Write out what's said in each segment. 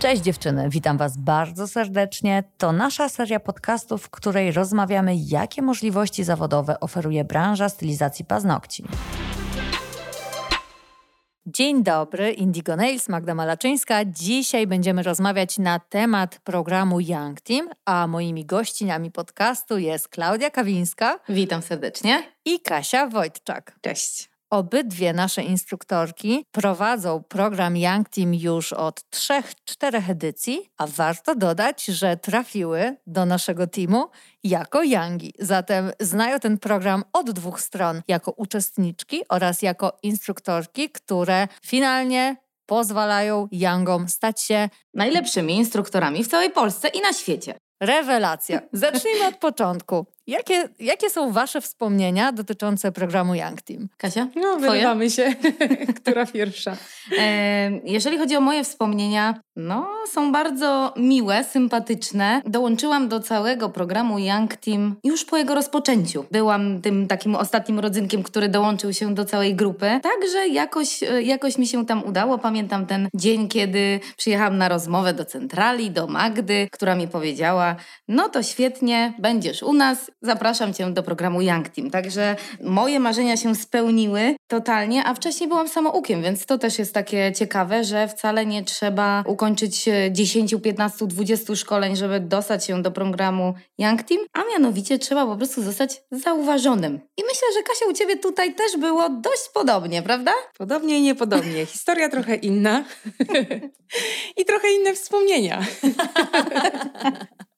Cześć dziewczyny, witam Was bardzo serdecznie. To nasza seria podcastów, w której rozmawiamy, jakie możliwości zawodowe oferuje branża stylizacji paznokci. Dzień dobry, Indigo Nails, Magda Malaczyńska. Dzisiaj będziemy rozmawiać na temat programu Young Team, a moimi gościniami podcastu jest Klaudia Kawińska. Witam serdecznie. I Kasia Wojtczak. Cześć. Obydwie nasze instruktorki prowadzą program Young Team już od 3-4 edycji, a warto dodać, że trafiły do naszego teamu jako Youngi. Zatem znają ten program od dwóch stron, jako uczestniczki oraz jako instruktorki, które finalnie pozwalają Youngom stać się najlepszymi instruktorami w całej Polsce i na świecie. Rewelacja. Zacznijmy od początku. Jakie, jakie są Wasze wspomnienia dotyczące programu Young Team? Kasia? No, wyrywamy się. Która pierwsza? E, jeżeli chodzi o moje wspomnienia, no, są bardzo miłe, sympatyczne. Dołączyłam do całego programu Young Team już po jego rozpoczęciu. Byłam tym takim ostatnim rodzynkiem, który dołączył się do całej grupy. Także jakoś, e, jakoś mi się tam udało. Pamiętam ten dzień, kiedy przyjechałam na rozmowę do centrali, do Magdy, która mi powiedziała: No to świetnie, będziesz u nas zapraszam Cię do programu Young Team. Także moje marzenia się spełniły totalnie, a wcześniej byłam samoukiem, więc to też jest takie ciekawe, że wcale nie trzeba ukończyć 10, 15, 20 szkoleń, żeby dostać się do programu Young Team, a mianowicie trzeba po prostu zostać zauważonym. I myślę, że Kasia, u Ciebie tutaj też było dość podobnie, prawda? Podobnie i niepodobnie. Historia trochę inna i trochę inne wspomnienia.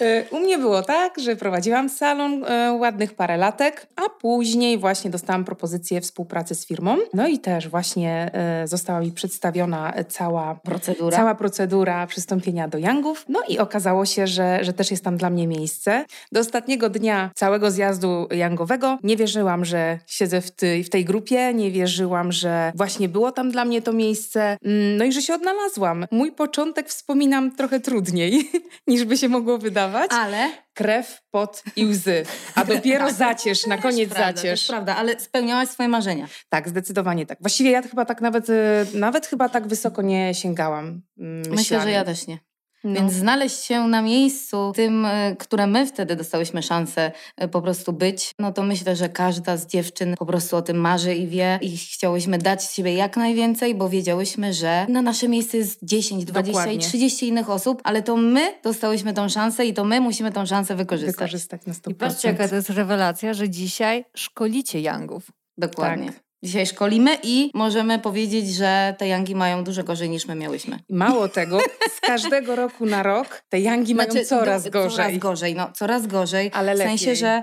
E, u mnie było tak, że prowadziłam salon e, ładnych parę latek, a później właśnie dostałam propozycję współpracy z firmą. No i też właśnie e, została mi przedstawiona cała procedura, cała procedura przystąpienia do Youngów. No i okazało się, że, że też jest tam dla mnie miejsce. Do ostatniego dnia całego zjazdu Youngowego nie wierzyłam, że siedzę w, ty, w tej grupie, nie wierzyłam, że właśnie było tam dla mnie to miejsce, mm, no i że się odnalazłam. Mój początek wspominam trochę trudniej, niż by się mogło wydawać. Ale krew, pot i łzy. A dopiero tak. zacierz, na koniec prawda, zacierz. To prawda, ale spełniałaś swoje marzenia. Tak, zdecydowanie tak. Właściwie ja chyba tak nawet, y, nawet chyba tak wysoko nie sięgałam. Myślami. Myślę, że ja też nie. No. Więc znaleźć się na miejscu tym, e, które my wtedy dostałyśmy szansę e, po prostu być, no to myślę, że każda z dziewczyn po prostu o tym marzy i wie i chciałyśmy dać siebie jak najwięcej, bo wiedziałyśmy, że na nasze miejsce jest 10, 20 Dokładnie. i 30 innych osób, ale to my dostałyśmy tą szansę i to my musimy tą szansę wykorzystać. Wykorzystać na 100%. I patrzcie, jaka to jest rewelacja, że dzisiaj szkolicie Youngów. Dokładnie. Tak. Dzisiaj szkolimy i możemy powiedzieć, że te Yangi mają dużo gorzej niż my miałyśmy. Mało tego, z każdego roku na rok te Yangi znaczy, mają coraz gorzej. Coraz gorzej, no coraz gorzej. Ale w lepiej. sensie, że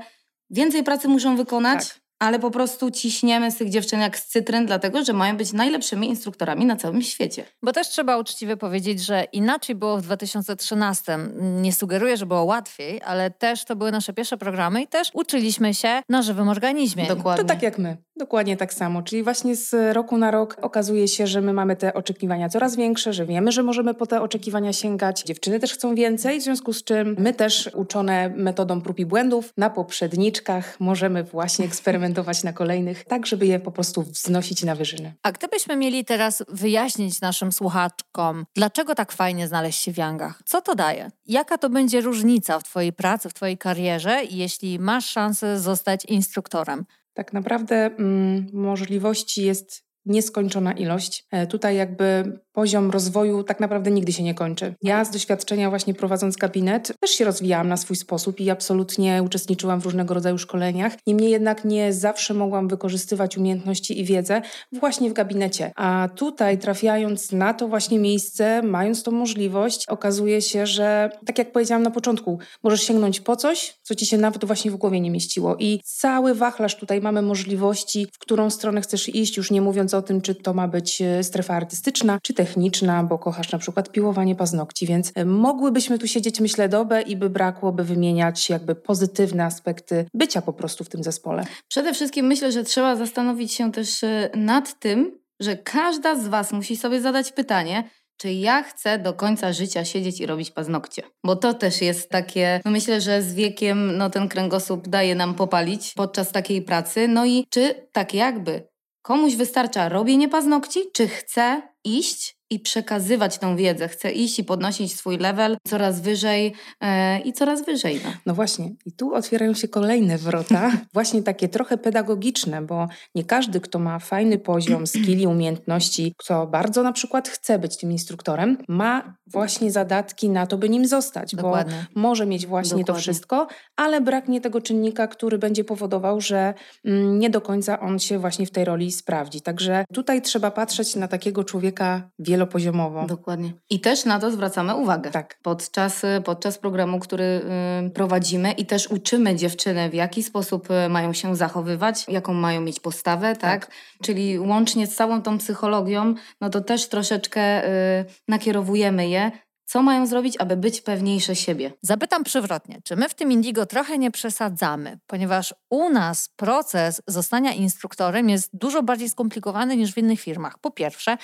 więcej pracy muszą wykonać, tak ale po prostu ciśniemy z tych dziewczyn jak z cytryn, dlatego że mają być najlepszymi instruktorami na całym świecie. Bo też trzeba uczciwie powiedzieć, że inaczej było w 2013. Nie sugeruję, że było łatwiej, ale też to były nasze pierwsze programy i też uczyliśmy się na żywym organizmie. Dokładnie. To tak jak my. Dokładnie tak samo. Czyli właśnie z roku na rok okazuje się, że my mamy te oczekiwania coraz większe, że wiemy, że możemy po te oczekiwania sięgać. Dziewczyny też chcą więcej, w związku z czym my też uczone metodą prób i błędów na poprzedniczkach możemy właśnie eksperymentować na kolejnych, tak żeby je po prostu wznosić na wyżyny. A gdybyśmy mieli teraz wyjaśnić naszym słuchaczkom, dlaczego tak fajnie znaleźć się w Yangach? Co to daje? Jaka to będzie różnica w Twojej pracy, w Twojej karierze, jeśli masz szansę zostać instruktorem? Tak naprawdę mm, możliwości jest nieskończona ilość. E, tutaj jakby poziom rozwoju tak naprawdę nigdy się nie kończy. Ja z doświadczenia właśnie prowadząc gabinet też się rozwijałam na swój sposób i absolutnie uczestniczyłam w różnego rodzaju szkoleniach. Niemniej jednak nie zawsze mogłam wykorzystywać umiejętności i wiedzę właśnie w gabinecie. A tutaj trafiając na to właśnie miejsce, mając tą możliwość, okazuje się, że tak jak powiedziałam na początku, możesz sięgnąć po coś, co ci się nawet właśnie w głowie nie mieściło. I cały wachlarz tutaj mamy możliwości, w którą stronę chcesz iść, już nie mówiąc o tym, czy to ma być e, strefa artystyczna, czy techniczna, bo kochasz na przykład piłowanie paznokci, więc e, mogłybyśmy tu siedzieć, myślę, dobę i by brakłoby wymieniać jakby pozytywne aspekty bycia po prostu w tym zespole. Przede wszystkim myślę, że trzeba zastanowić się też e, nad tym, że każda z Was musi sobie zadać pytanie, czy ja chcę do końca życia siedzieć i robić paznokcie. Bo to też jest takie, no myślę, że z wiekiem no ten kręgosłup daje nam popalić podczas takiej pracy. No i czy tak jakby komuś wystarcza robienie paznokci, czy chce iść i przekazywać tą wiedzę. Chcę iść i podnosić swój level coraz wyżej e, i coraz wyżej. No. no właśnie, i tu otwierają się kolejne wrota, właśnie takie trochę pedagogiczne, bo nie każdy, kto ma fajny poziom skilli, umiejętności, kto bardzo na przykład chce być tym instruktorem, ma właśnie zadatki na to, by nim zostać, Dokładnie. bo może mieć właśnie Dokładnie. to wszystko, ale braknie tego czynnika, który będzie powodował, że mm, nie do końca on się właśnie w tej roli sprawdzi. Także tutaj trzeba patrzeć na takiego człowieka wielopoziomowo. Dokładnie. I też na to zwracamy uwagę. Tak. Podczas, podczas programu, który y, prowadzimy i też uczymy dziewczyny, w jaki sposób y, mają się zachowywać, jaką mają mieć postawę, tak? tak? Czyli łącznie z całą tą psychologią, no to też troszeczkę y, nakierowujemy je co mają zrobić, aby być pewniejsze siebie? Zapytam przewrotnie, czy my w tym Indigo trochę nie przesadzamy, ponieważ u nas proces zostania instruktorem jest dużo bardziej skomplikowany niż w innych firmach. Po pierwsze,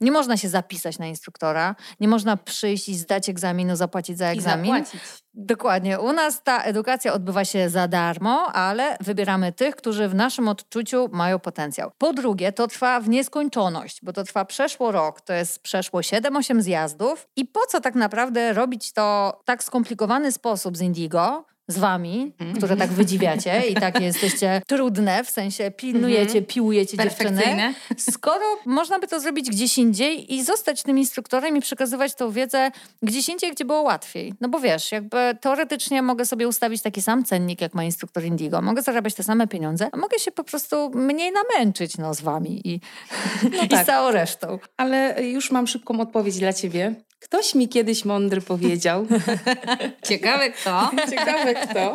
nie można się zapisać na instruktora, nie można przyjść i zdać egzaminu, zapłacić za egzamin. I zapłacić. Dokładnie. U nas ta edukacja odbywa się za darmo, ale wybieramy tych, którzy w naszym odczuciu mają potencjał. Po drugie, to trwa w nieskończoność, bo to trwa przeszło rok, to jest przeszło 7-8 zjazdów. I po co tak naprawdę robić to w tak skomplikowany sposób z Indigo, z wami, mm. które tak wydziwiacie i tak jesteście trudne, w sensie pilnujecie, -hmm. piłujecie dziewczyny, skoro można by to zrobić gdzieś indziej i zostać tym instruktorem i przekazywać tą wiedzę gdzieś indziej, gdzie było łatwiej. No bo wiesz, jakby teoretycznie mogę sobie ustawić taki sam cennik, jak ma instruktor Indigo, mogę zarabiać te same pieniądze, a mogę się po prostu mniej namęczyć no, z wami i, no i tak. z całą resztą. Ale już mam szybką odpowiedź dla ciebie. Ktoś mi kiedyś mądry powiedział. Ciekawe kto. Ciekawe kto.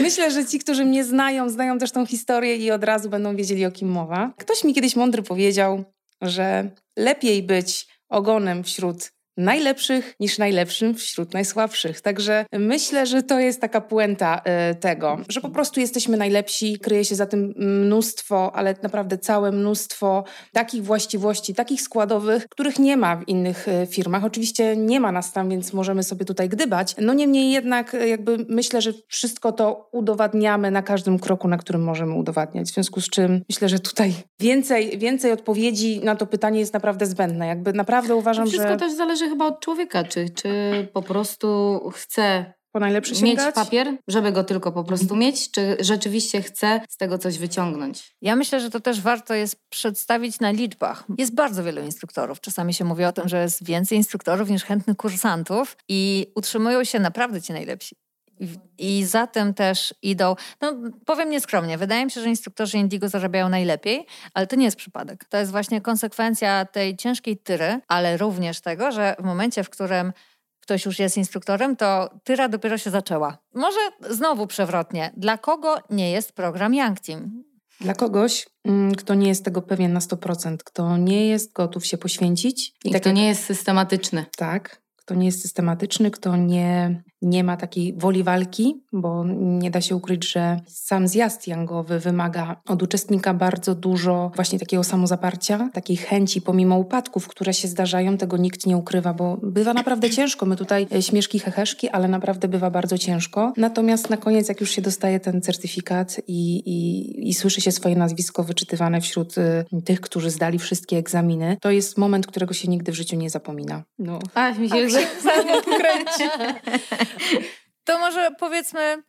Myślę, że ci, którzy mnie znają, znają też tą historię i od razu będą wiedzieli, o kim mowa. Ktoś mi kiedyś mądry powiedział, że lepiej być ogonem wśród najlepszych niż najlepszym wśród najsłabszych. Także myślę, że to jest taka puenta y, tego, że po prostu jesteśmy najlepsi, kryje się za tym mnóstwo, ale naprawdę całe mnóstwo takich właściwości, takich składowych, których nie ma w innych y, firmach. Oczywiście nie ma nas tam, więc możemy sobie tutaj gdybać. No niemniej jednak y, jakby myślę, że wszystko to udowadniamy na każdym kroku, na którym możemy udowadniać. W związku z czym myślę, że tutaj więcej, więcej odpowiedzi na to pytanie jest naprawdę zbędne. Jakby naprawdę uważam, wszystko że... też zależy zależy chyba od człowieka, czy, czy po prostu chce po najlepszy mieć papier, żeby go tylko po prostu mieć, czy rzeczywiście chce z tego coś wyciągnąć? Ja myślę, że to też warto jest przedstawić na liczbach. Jest bardzo wielu instruktorów. Czasami się mówi o tym, że jest więcej instruktorów niż chętnych kursantów i utrzymują się naprawdę ci najlepsi. I za tym też idą, no powiem nieskromnie, wydaje mi się, że instruktorzy Indigo zarabiają najlepiej, ale to nie jest przypadek. To jest właśnie konsekwencja tej ciężkiej tyry, ale również tego, że w momencie, w którym ktoś już jest instruktorem, to tyra dopiero się zaczęła. Może znowu przewrotnie. Dla kogo nie jest program Young Team? Dla kogoś, mm, kto nie jest tego pewien na 100%, kto nie jest gotów się poświęcić. I, I tak kto jak... nie jest systematyczny. Tak, kto nie jest systematyczny, kto nie nie ma takiej woli walki, bo nie da się ukryć, że sam zjazd jangowy wymaga od uczestnika bardzo dużo właśnie takiego samozaparcia, takiej chęci pomimo upadków, które się zdarzają, tego nikt nie ukrywa, bo bywa naprawdę ciężko. My tutaj e, śmieszki, heheszki, ale naprawdę bywa bardzo ciężko. Natomiast na koniec, jak już się dostaje ten certyfikat i, i, i słyszy się swoje nazwisko wyczytywane wśród y, tych, którzy zdali wszystkie egzaminy, to jest moment, którego się nigdy w życiu nie zapomina. No. A, mi się, że... kręci. To może powiedzmy,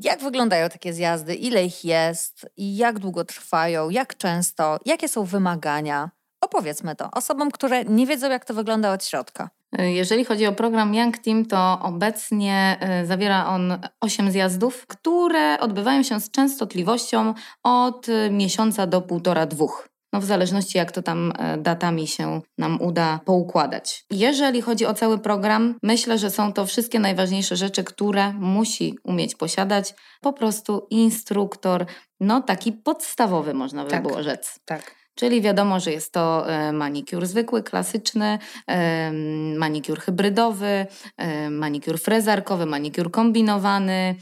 jak wyglądają takie zjazdy, ile ich jest? I jak długo trwają, jak często, jakie są wymagania? Opowiedzmy to osobom, które nie wiedzą, jak to wygląda od środka. Jeżeli chodzi o program Young Team, to obecnie y, zawiera on 8 zjazdów, które odbywają się z częstotliwością od miesiąca do półtora, dwóch no w zależności jak to tam e, datami się nam uda poukładać. Jeżeli chodzi o cały program, myślę, że są to wszystkie najważniejsze rzeczy, które musi umieć posiadać po prostu instruktor, no taki podstawowy można by tak, było rzec. Tak. Czyli wiadomo, że jest to e, manikur zwykły, klasyczny, e, manikur hybrydowy, manikur frezarkowy, manikur kombinowany,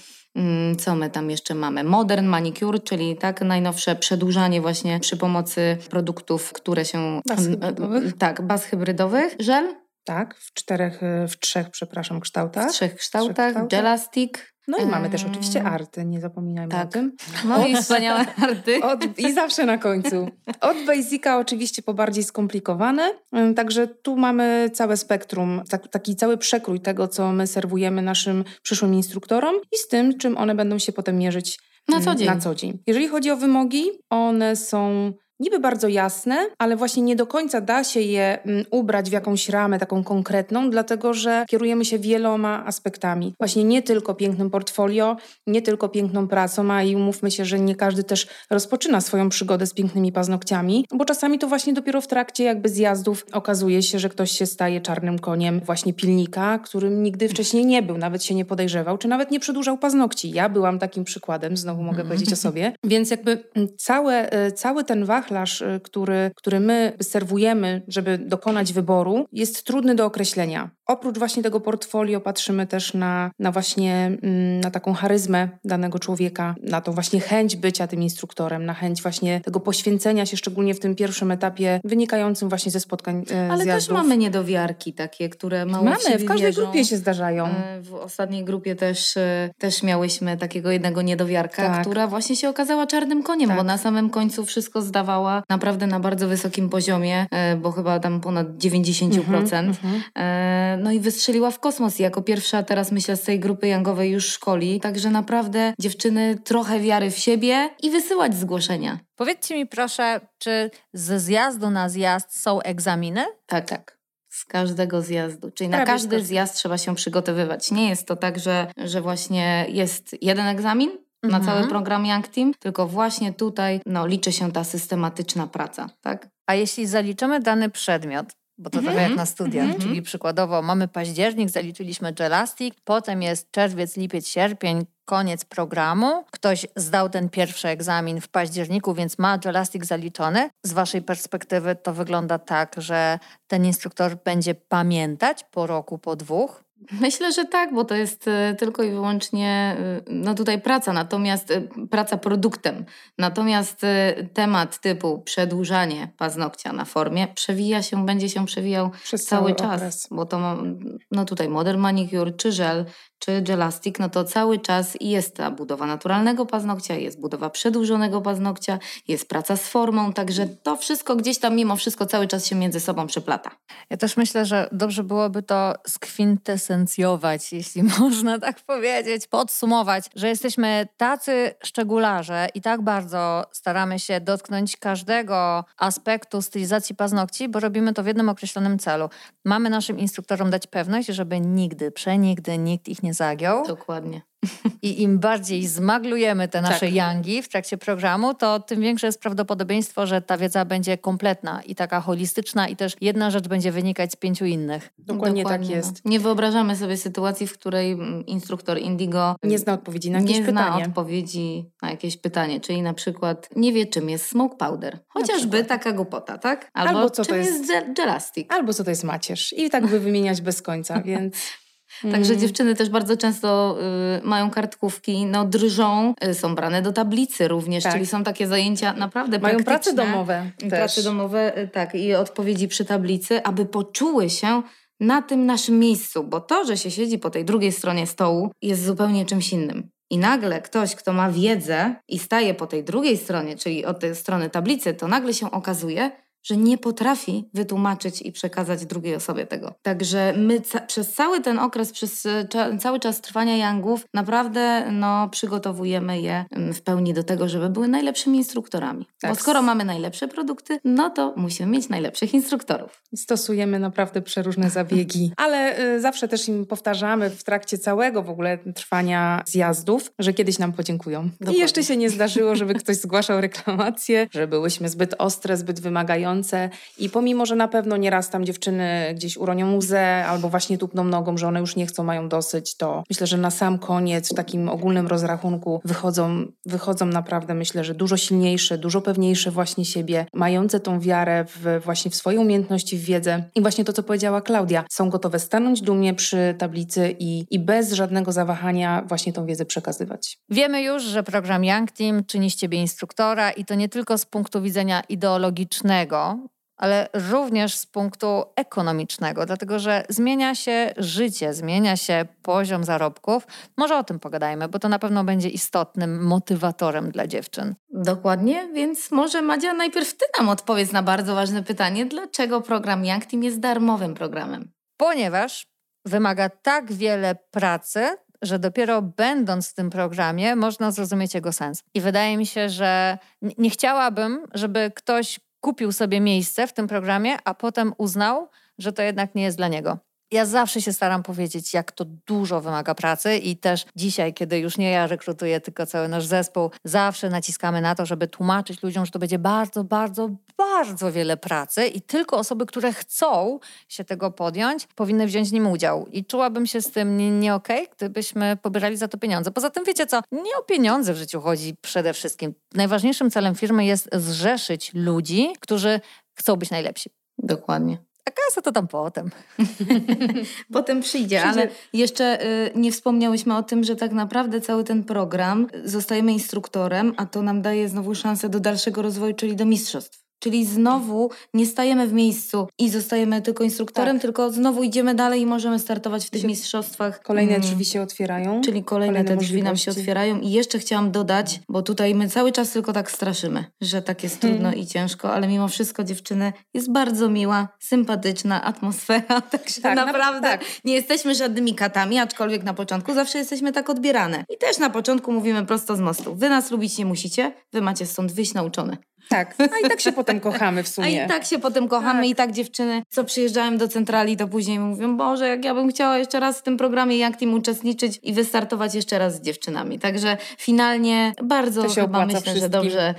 co my tam jeszcze mamy? Modern manicure, czyli tak najnowsze przedłużanie właśnie przy pomocy produktów, które się... Baz hybrydowych. Tak, baz hybrydowych. Żel Tak, w czterech, e, w trzech, przepraszam, kształtach. W trzech kształtach, trzech Gelastic. No i mamy też oczywiście arty, nie zapominajmy tak. o tym. No i wspaniałe arty. Od, I zawsze na końcu. Od Basica oczywiście po bardziej skomplikowane, także tu mamy całe spektrum, tak, taki cały przekrój tego, co my serwujemy naszym przyszłym instruktorom i z tym, czym one będą się potem mierzyć na co dzień. Na co dzień. Jeżeli chodzi o wymogi, one są niby bardzo jasne, ale właśnie nie do końca da się je mm, ubrać w jakąś ramę taką konkretną, dlatego że kierujemy się wieloma aspektami. Właśnie nie tylko pięknym portfolio, nie tylko piękną pracą, a i umówmy się, że nie każdy też rozpoczyna swoją przygodę z pięknymi paznokciami, bo czasami to właśnie dopiero w trakcie jakby zjazdów okazuje się, że ktoś się staje czarnym koniem właśnie pilnika, którym nigdy wcześniej nie był, nawet się nie podejrzewał, czy nawet nie przedłużał paznokci. Ja byłam takim przykładem, znowu mogę powiedzieć o sobie. Więc jakby mm, całe, e, cały ten wach wachlarz, y, który, który my serwujemy, żeby dokonać wyboru, jest trudny do określenia. Oprócz właśnie tego portfolio patrzymy też na, na właśnie mm, na taką charyzmę danego człowieka, na tą właśnie chęć bycia tym instruktorem, na chęć właśnie tego poświęcenia się, szczególnie w tym pierwszym etapie wynikającym właśnie ze spotkań e, Ale zjazdów. też mamy niedowiarki takie, które mało Mamy, w, każdej wierzą. grupie się zdarzają. E, w ostatniej grupie też, e, też miałyśmy takiego jednego niedowiarka, tak. która właśnie się okazała czarnym koniem, tak. bo na samym końcu wszystko zdawała naprawdę na bardzo wysokim poziomie, bo chyba tam ponad 90%. Mm -hmm, no i wystrzeliła w kosmos jako pierwsza teraz myślę z tej grupy jangowej już szkoli. Także naprawdę dziewczyny trochę wiary w siebie i wysyłać zgłoszenia. Powiedzcie mi proszę, czy ze zjazdu na zjazd są egzaminy? Tak, tak. Z każdego zjazdu. Czyli na każdy zjazd trzeba się przygotowywać. Nie jest to tak, że, że właśnie jest jeden egzamin, na mhm. cały program Young Team, tylko właśnie tutaj no, liczy się ta systematyczna praca, tak? A jeśli zaliczymy dany przedmiot, bo to mm -hmm. trochę jak na studiach, mm -hmm. czyli przykładowo mamy październik, zaliczyliśmy Gelastic, potem jest czerwiec, lipiec, sierpień, koniec programu. Ktoś zdał ten pierwszy egzamin w październiku, więc ma Gelastic zaliczony. Z Waszej perspektywy to wygląda tak, że ten instruktor będzie pamiętać po roku, po dwóch, Myślę, że tak, bo to jest e, tylko i wyłącznie e, no tutaj praca, natomiast e, praca produktem. Natomiast temat typu przedłużanie paznokcia na formie przewija się, będzie się przewijał Przez cały, cały czas, bo to no tutaj modern manicure czy żel czy Gelastic, no to cały czas jest ta budowa naturalnego paznokcia, jest budowa przedłużonego paznokcia, jest praca z formą, także to wszystko gdzieś tam mimo wszystko cały czas się między sobą przeplata. Ja też myślę, że dobrze byłoby to skwintesencjować, jeśli można tak powiedzieć, podsumować, że jesteśmy tacy szczególarze i tak bardzo staramy się dotknąć każdego aspektu stylizacji paznokci, bo robimy to w jednym określonym celu. Mamy naszym instruktorom dać pewność, żeby nigdy, przenigdy nikt ich nie zagiął. Dokładnie. I im bardziej zmaglujemy te nasze tak. yangi w trakcie programu, to tym większe jest prawdopodobieństwo, że ta wiedza będzie kompletna i taka holistyczna i też jedna rzecz będzie wynikać z pięciu innych. Dokładnie, tak Dokładnie tak jest. Nie wyobrażamy sobie sytuacji, w której mm, instruktor Indigo nie zna odpowiedzi na jakieś nie pytanie. Nie zna odpowiedzi na jakieś pytanie, czyli na przykład nie wie czym jest smoke powder. Chociażby taka głupota, tak? Albo, Albo co czym to jest, jest gelastic. Albo co to jest macierz. I tak by wymieniać bez końca, więc... Także mm. dziewczyny też bardzo często y, mają kartkówki, no drżą, y, są brane do tablicy również, tak. czyli są takie zajęcia naprawdę Mają prace domowe też. Prace domowe, y, tak, i odpowiedzi przy tablicy, aby poczuły się na tym naszym miejscu, bo to, że się siedzi po tej drugiej stronie stołu jest zupełnie czymś innym. I nagle ktoś, kto ma wiedzę i staje po tej drugiej stronie, czyli od tej strony tablicy, to nagle się okazuje, że nie potrafi wytłumaczyć i przekazać drugiej osobie tego. Także my ca przez cały ten okres, przez e, cza cały czas trwania Yangów naprawdę no, przygotowujemy je mm, w pełni do tego, żeby były najlepszymi instruktorami. Tak. Bo skoro mamy najlepsze produkty, no to musimy mieć najlepszych instruktorów. Stosujemy naprawdę przeróżne zabiegi, ale y, zawsze też im powtarzamy w trakcie całego w ogóle trwania zjazdów, że kiedyś nam podziękują. Dokładnie. I jeszcze się nie zdarzyło, żeby ktoś zgłaszał reklamację, że byłyśmy zbyt ostre, zbyt wymagające i pomimo, że na pewno nieraz tam dziewczyny gdzieś uronią łzę albo właśnie tupną nogą, że one już nie chcą, mają dosyć, to myślę, że na sam koniec w takim ogólnym rozrachunku wychodzą, wychodzą naprawdę myślę, że dużo silniejsze, dużo pewniejsze właśnie siebie, mające tą wiarę w, właśnie w swoje umiejętności, w wiedzę i właśnie to, co powiedziała Klaudia, są gotowe stanąć dumnie przy tablicy i, i bez żadnego zawahania właśnie tą wiedzę przekazywać. Wiemy już, że program Young Team czyni z Ciebie instruktora i to nie tylko z punktu widzenia ideologicznego, ale również z punktu ekonomicznego, dlatego że zmienia się życie, zmienia się poziom zarobków. Może o tym pogadajmy, bo to na pewno będzie istotnym motywatorem dla dziewczyn. Dokładnie, więc może Madzia najpierw ty nam odpowiedz na bardzo ważne pytanie, dlaczego program Young Team jest darmowym programem? Ponieważ wymaga tak wiele pracy, że dopiero będąc w tym programie można zrozumieć jego sens. I wydaje mi się, że nie chciałabym, żeby ktoś kupił sobie miejsce w tym programie, a potem uznał, że to jednak nie jest dla niego. Ja zawsze się staram powiedzieć, jak to dużo wymaga pracy i też dzisiaj, kiedy już nie ja rekrutuję, tylko cały nasz zespół, zawsze naciskamy na to, żeby tłumaczyć ludziom, że to będzie bardzo, bardzo, bardzo wiele pracy i tylko osoby, które chcą się tego podjąć, powinny wziąć w nim udział. I czułabym się z tym nie, nie okej, okay, gdybyśmy pobierali za to pieniądze. Poza tym, wiecie co, nie o pieniądze w życiu chodzi przede wszystkim. Najważniejszym celem firmy jest zrzeszyć ludzi, którzy chcą być najlepsi. Dokładnie. A kasa to tam potem. potem przyjdzie, przyjdzie, ale jeszcze y, nie wspomniałyśmy o tym, że tak naprawdę cały ten program zostajemy instruktorem, a to nam daje znowu szansę do dalszego rozwoju, czyli do mistrzostw. Czyli znowu nie stajemy w miejscu i zostajemy tylko instruktorem, tak. tylko znowu idziemy dalej i możemy startować w tych mistrzostwach. Kolejne mm. drzwi się otwierają. Czyli kolejne, kolejne te drzwi nam się otwierają. I jeszcze chciałam dodać, bo tutaj my cały czas tylko tak straszymy, że tak jest trudno hmm. i ciężko, ale mimo wszystko dziewczyny jest bardzo miła, sympatyczna atmosfera, także tak, naprawdę tak. nie jesteśmy żadnymi katami, aczkolwiek na początku zawsze jesteśmy tak odbierane. I też na początku mówimy prosto z mostu. Wy nas lubić nie musicie, wy macie stąd wyjść nauczone. Tak, a i tak się potem kochamy w sumie. A i tak się potem kochamy tak. i tak dziewczyny, co przyjeżdżają do centrali, to później mówią, Boże, jak ja bym chciała jeszcze raz w tym programie jak Team uczestniczyć i wystartować jeszcze raz z dziewczynami. Także finalnie bardzo chyba myślę, wszystkim. że dobrze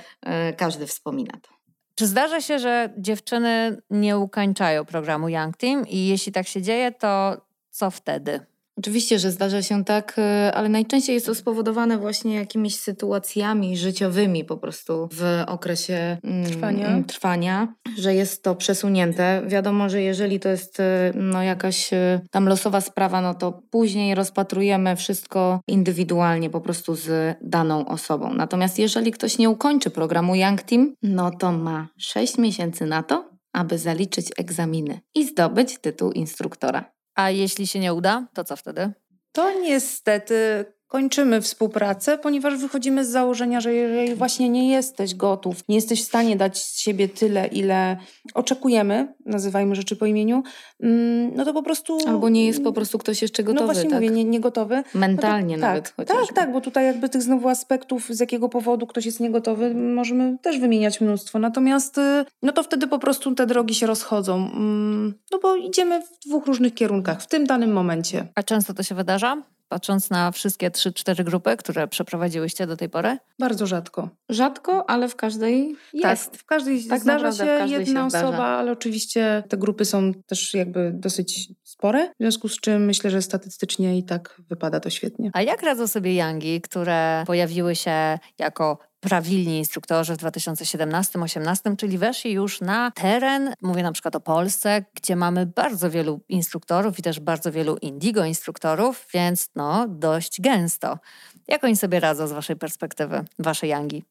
y, każdy wspomina to. Czy zdarza się, że dziewczyny nie ukończają programu Young Team i jeśli tak się dzieje, to co wtedy? Oczywiście, że zdarza się tak, e, ale najczęściej jest to spowodowane właśnie jakimiś sytuacjami życiowymi po prostu w okresie mm, trwania, mm, trwania że jest to przesunięte. Wiadomo, że jeżeli to jest e, no, jakaś e, tam losowa sprawa, no to później rozpatrujemy wszystko indywidualnie po prostu z daną osobą. Natomiast jeżeli ktoś nie ukończy programu Young Team, no to ma 6 miesięcy na to, aby zaliczyć egzaminy i zdobyć tytuł instruktora. A jeśli się nie uda, to co wtedy? To niestety kończymy współpracę, ponieważ wychodzimy z założenia, że jeżeli właśnie nie jesteś gotów, nie jesteś w stanie dać z siebie tyle, ile oczekujemy, nazywajmy rzeczy po imieniu, mm, no to po prostu... Albo nie jest po prostu ktoś jeszcze gotowy, No właśnie tak? mówię, nie, nie gotowy. Mentalnie no to, nawet tak, Tak, tak, bo tutaj jakby tych znowu aspektów, z jakiego powodu ktoś jest niegotowy, możemy też wymieniać mnóstwo. Natomiast y, no to wtedy po prostu te drogi się rozchodzą. Mm, no bo idziemy w dwóch różnych kierunkach w tym danym momencie. A często to się wydarza? Patrząc na wszystkie trzy, cztery grupy, które przeprowadziłyście do tej pory? Bardzo rzadko. Rzadko, ale w każdej tak, jest. Tak, w każdej tak zdarza się każdej jedna się osoba, ale oczywiście te grupy są też jakby dosyć spore, w związku z czym myślę, że statystycznie i tak wypada to świetnie. A jak radzą sobie Yangi, które pojawiły się jako prawilni instruktorzy w 2017-18, czyli weszli już na teren, mówię na przykład o Polsce, gdzie mamy bardzo wielu instruktorów i też bardzo wielu indigo instruktorów, więc no dość gęsto. Jak oni sobie radzą z waszej perspektywy, wasze Yangi?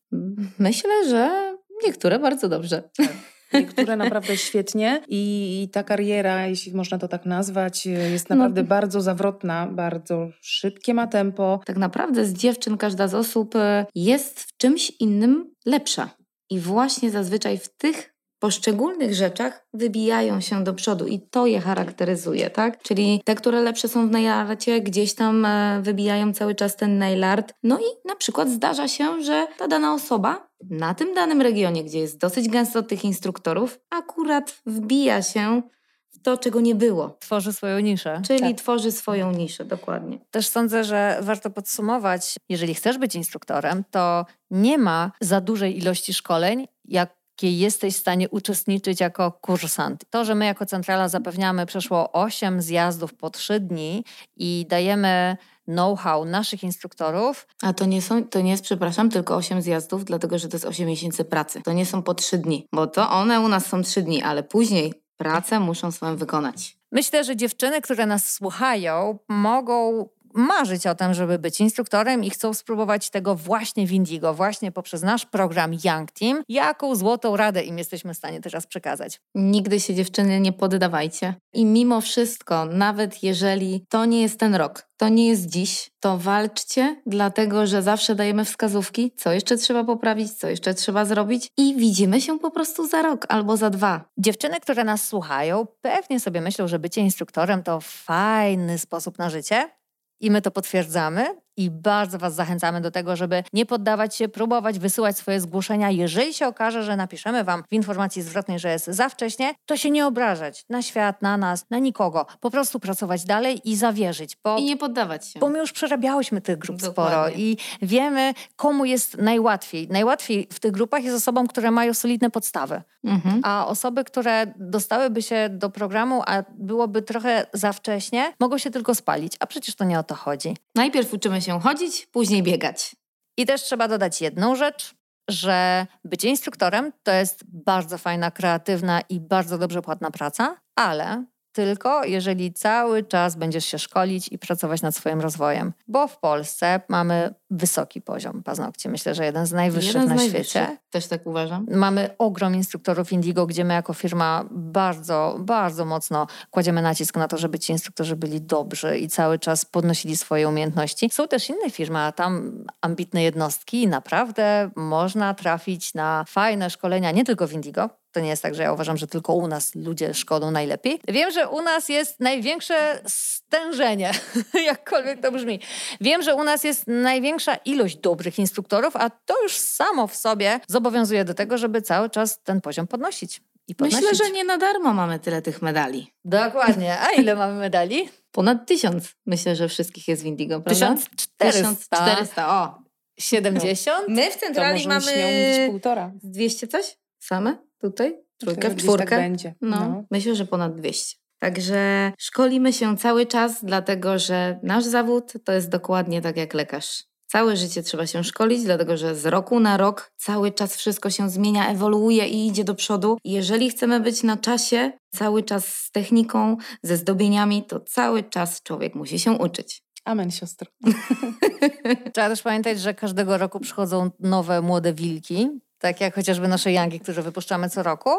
Myślę, że niektóre bardzo dobrze. Tak. Niektóre naprawdę świetnie i ta kariera, jeśli można to tak nazwać, jest no. naprawdę no. bardzo zawrotna, bardzo szybkie ma tempo. Tak naprawdę z dziewczyn każda z osób e, jest w czymś innym lepsza. I właśnie zazwyczaj w tych poszczególnych rzeczach wybijają się do przodu i to je charakteryzuje, tak? Czyli te, które lepsze są w nailarcie, gdzieś tam e, wybijają cały czas ten nailart. No i na przykład zdarza się, że ta dana osoba na tym danym regionie, gdzie jest dosyć gęsto tych instruktorów, akurat wbija się w to, czego nie było. Tworzy swoją niszę. Czyli tak. tworzy swoją niszę, dokładnie. Też sądzę, że warto podsumować, jeżeli chcesz być instruktorem, to nie ma za dużej ilości szkoleń, jak jakiej jesteś w stanie uczestniczyć jako kursant. To, że my jako centrala zapewniamy przeszło 8 zjazdów po 3 dni i dajemy know-how naszych instruktorów. A to nie, są, to nie jest, przepraszam, tylko 8 zjazdów, dlatego że to jest 8 miesięcy pracy. To nie są po 3 dni, bo to one u nas są 3 dni, ale później pracę muszą swoją wykonać. Myślę, że dziewczyny, które nas słuchają, mogą marzyć o tym, żeby być instruktorem i chcą spróbować tego właśnie w Indigo, właśnie poprzez nasz program Young Team, jaką złotą radę im jesteśmy w stanie teraz przekazać. Nigdy się dziewczyny nie poddawajcie. I mimo wszystko, nawet jeżeli to nie jest ten rok, to nie jest dziś, to walczcie, dlatego że zawsze dajemy wskazówki, co jeszcze trzeba poprawić, co jeszcze trzeba zrobić i widzimy się po prostu za rok albo za dwa. Dziewczyny, które nas słuchają, pewnie sobie myślą, że bycie instruktorem to fajny sposób na życie. I my to potwierdzamy i bardzo Was zachęcamy do tego, żeby nie poddawać się, próbować wysyłać swoje zgłoszenia. Jeżeli się okaże, że napiszemy Wam w informacji zwrotnej, że jest za wcześnie, to się nie obrażać na świat, na nas, na nikogo. Po prostu pracować dalej i zawierzyć. Bo, I nie poddawać się. bo my już przerabiałyśmy tych grup sporo Dokładnie. i wiemy, komu jest najłatwiej. Najłatwiej w tych grupach jest osobom, które mają solidne podstawy. Mhm. A osoby, które dostałyby się do programu, a byłoby trochę za wcześnie, mogą się tylko spalić. A przecież to nie o to chodzi. Najpierw uczymy się chodzić, później biegać. I też trzeba dodać jedną rzecz, że bycie instruktorem to jest bardzo fajna, kreatywna i bardzo dobrze płatna praca, ale tylko jeżeli cały czas będziesz się szkolić i pracować nad swoim rozwojem. Bo w Polsce mamy wysoki poziom paznokci. Myślę, że jeden z najwyższych Jeden z na najwyższych. świecie. Też tak uważam. Mamy ogrom instruktorów Indigo, gdzie my jako firma bardzo, bardzo mocno kładziemy nacisk na to, żeby ci instruktorzy byli dobrzy i cały czas podnosili swoje umiejętności. Są też inne firmy, a tam ambitne jednostki i naprawdę można trafić na fajne szkolenia, nie tylko w Indigo. To nie jest tak, że ja uważam, że tylko u nas ludzie szkolą najlepiej. Wiem, że u nas jest największe stężenie, jakkolwiek to brzmi. Wiem, że u nas jest największa ilość dobrych instruktorów, a to już samo w sobie zobowiązuje do tego, żeby cały czas ten poziom podnosić. I podnosić. Myślę, że nie na darmo mamy tyle tych medali. Dokładnie. A ile mamy medali? Ponad tysiąc. Myślę, że wszystkich jest w Indigo, prawda? 1400. 1400, o. 70? My w centrali mamy półtora. z 200 coś? Same? Tutaj? Trójkę, w gdzieś czwórkę? Tak będzie. No, myślę, że ponad 200. Także szkolimy się cały czas, dlatego że nasz zawód to jest dokładnie tak jak lekarz. Całe życie trzeba się szkolić, dlatego że z roku na rok cały czas wszystko się zmienia, ewoluuje i idzie do przodu. Jeżeli chcemy być na czasie, cały czas z techniką, ze zdobieniami, to cały czas człowiek musi się uczyć. Amen, siostro. Trzeba też pamiętać, że każdego roku przychodzą nowe młode wilki, tak jak chociażby nasze Yangi, które wypuszczamy co roku.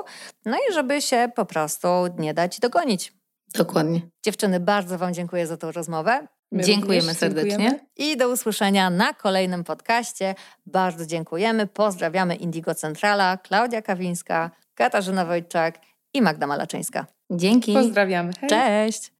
No i żeby się po prostu nie dać dogonić. Dokładnie. Dziewczyny, bardzo Wam dziękuję za tą rozmowę. My Dziękujemy serdecznie. dziękujemy. I do usłyszenia na kolejnym podcaście. Bardzo dziękujemy. Pozdrawiamy Indigo Centrala, Klaudia Kawińska, Katarzyna Wojczak i Magda Malaczyńska. Dzięki. Pozdrawiamy. Hej. Cześć!